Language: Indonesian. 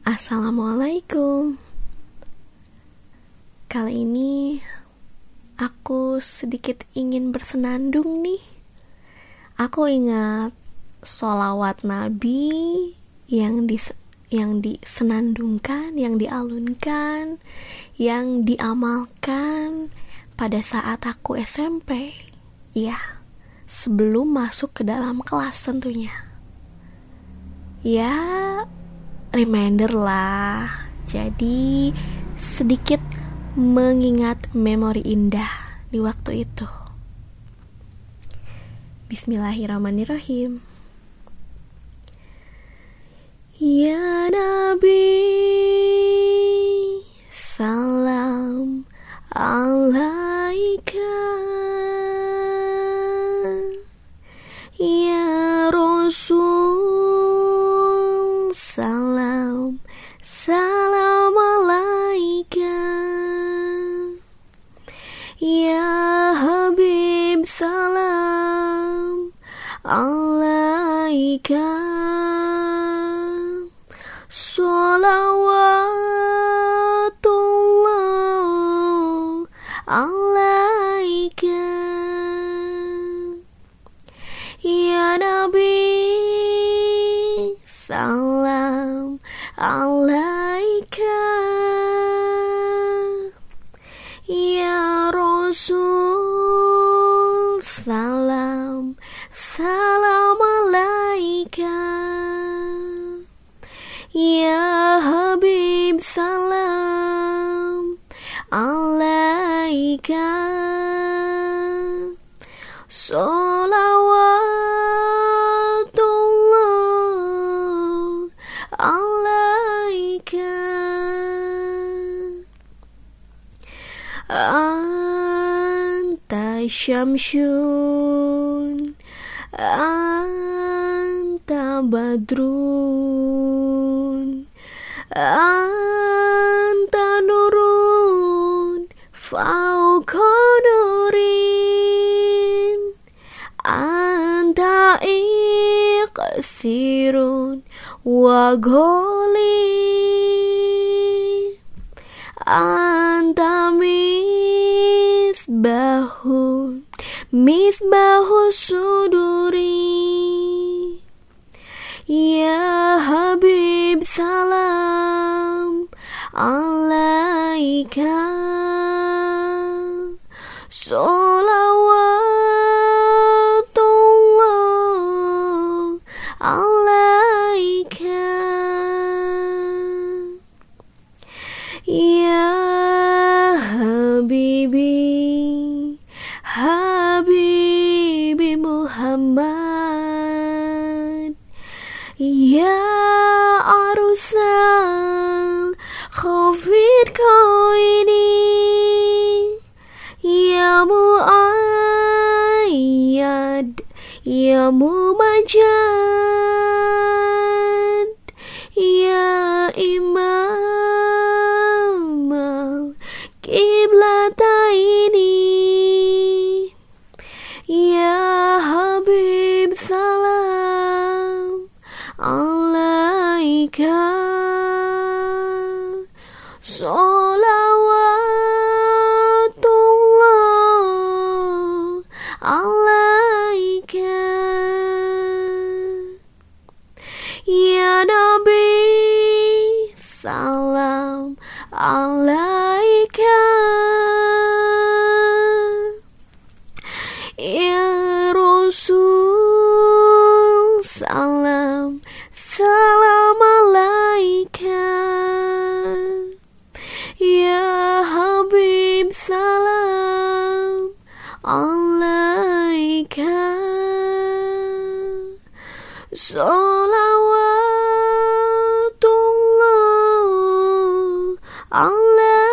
Assalamualaikum. Kali ini aku sedikit ingin bersenandung nih. Aku ingat solawat Nabi yang di yang disenandungkan, yang dialunkan, yang diamalkan pada saat aku SMP. Ya, sebelum masuk ke dalam kelas tentunya. Ya, reminder lah. Jadi sedikit mengingat memori indah di waktu itu. Bismillahirrahmanirrahim. Ya alaika. Ya Nabi Salam alaika syamsun Anta badrun Anta nurun Fauqa nurin Anta iqsirun wa ghali Anta misbahun Misbahu suduri. Ya Habib salam alaika. Salawatullah Ya Arusal Khafid kau ini. Ya Mu'ayyad Ya Mumajad Ya Imam Al-Qiblataini Salawatullah 说了，我懂了，爱。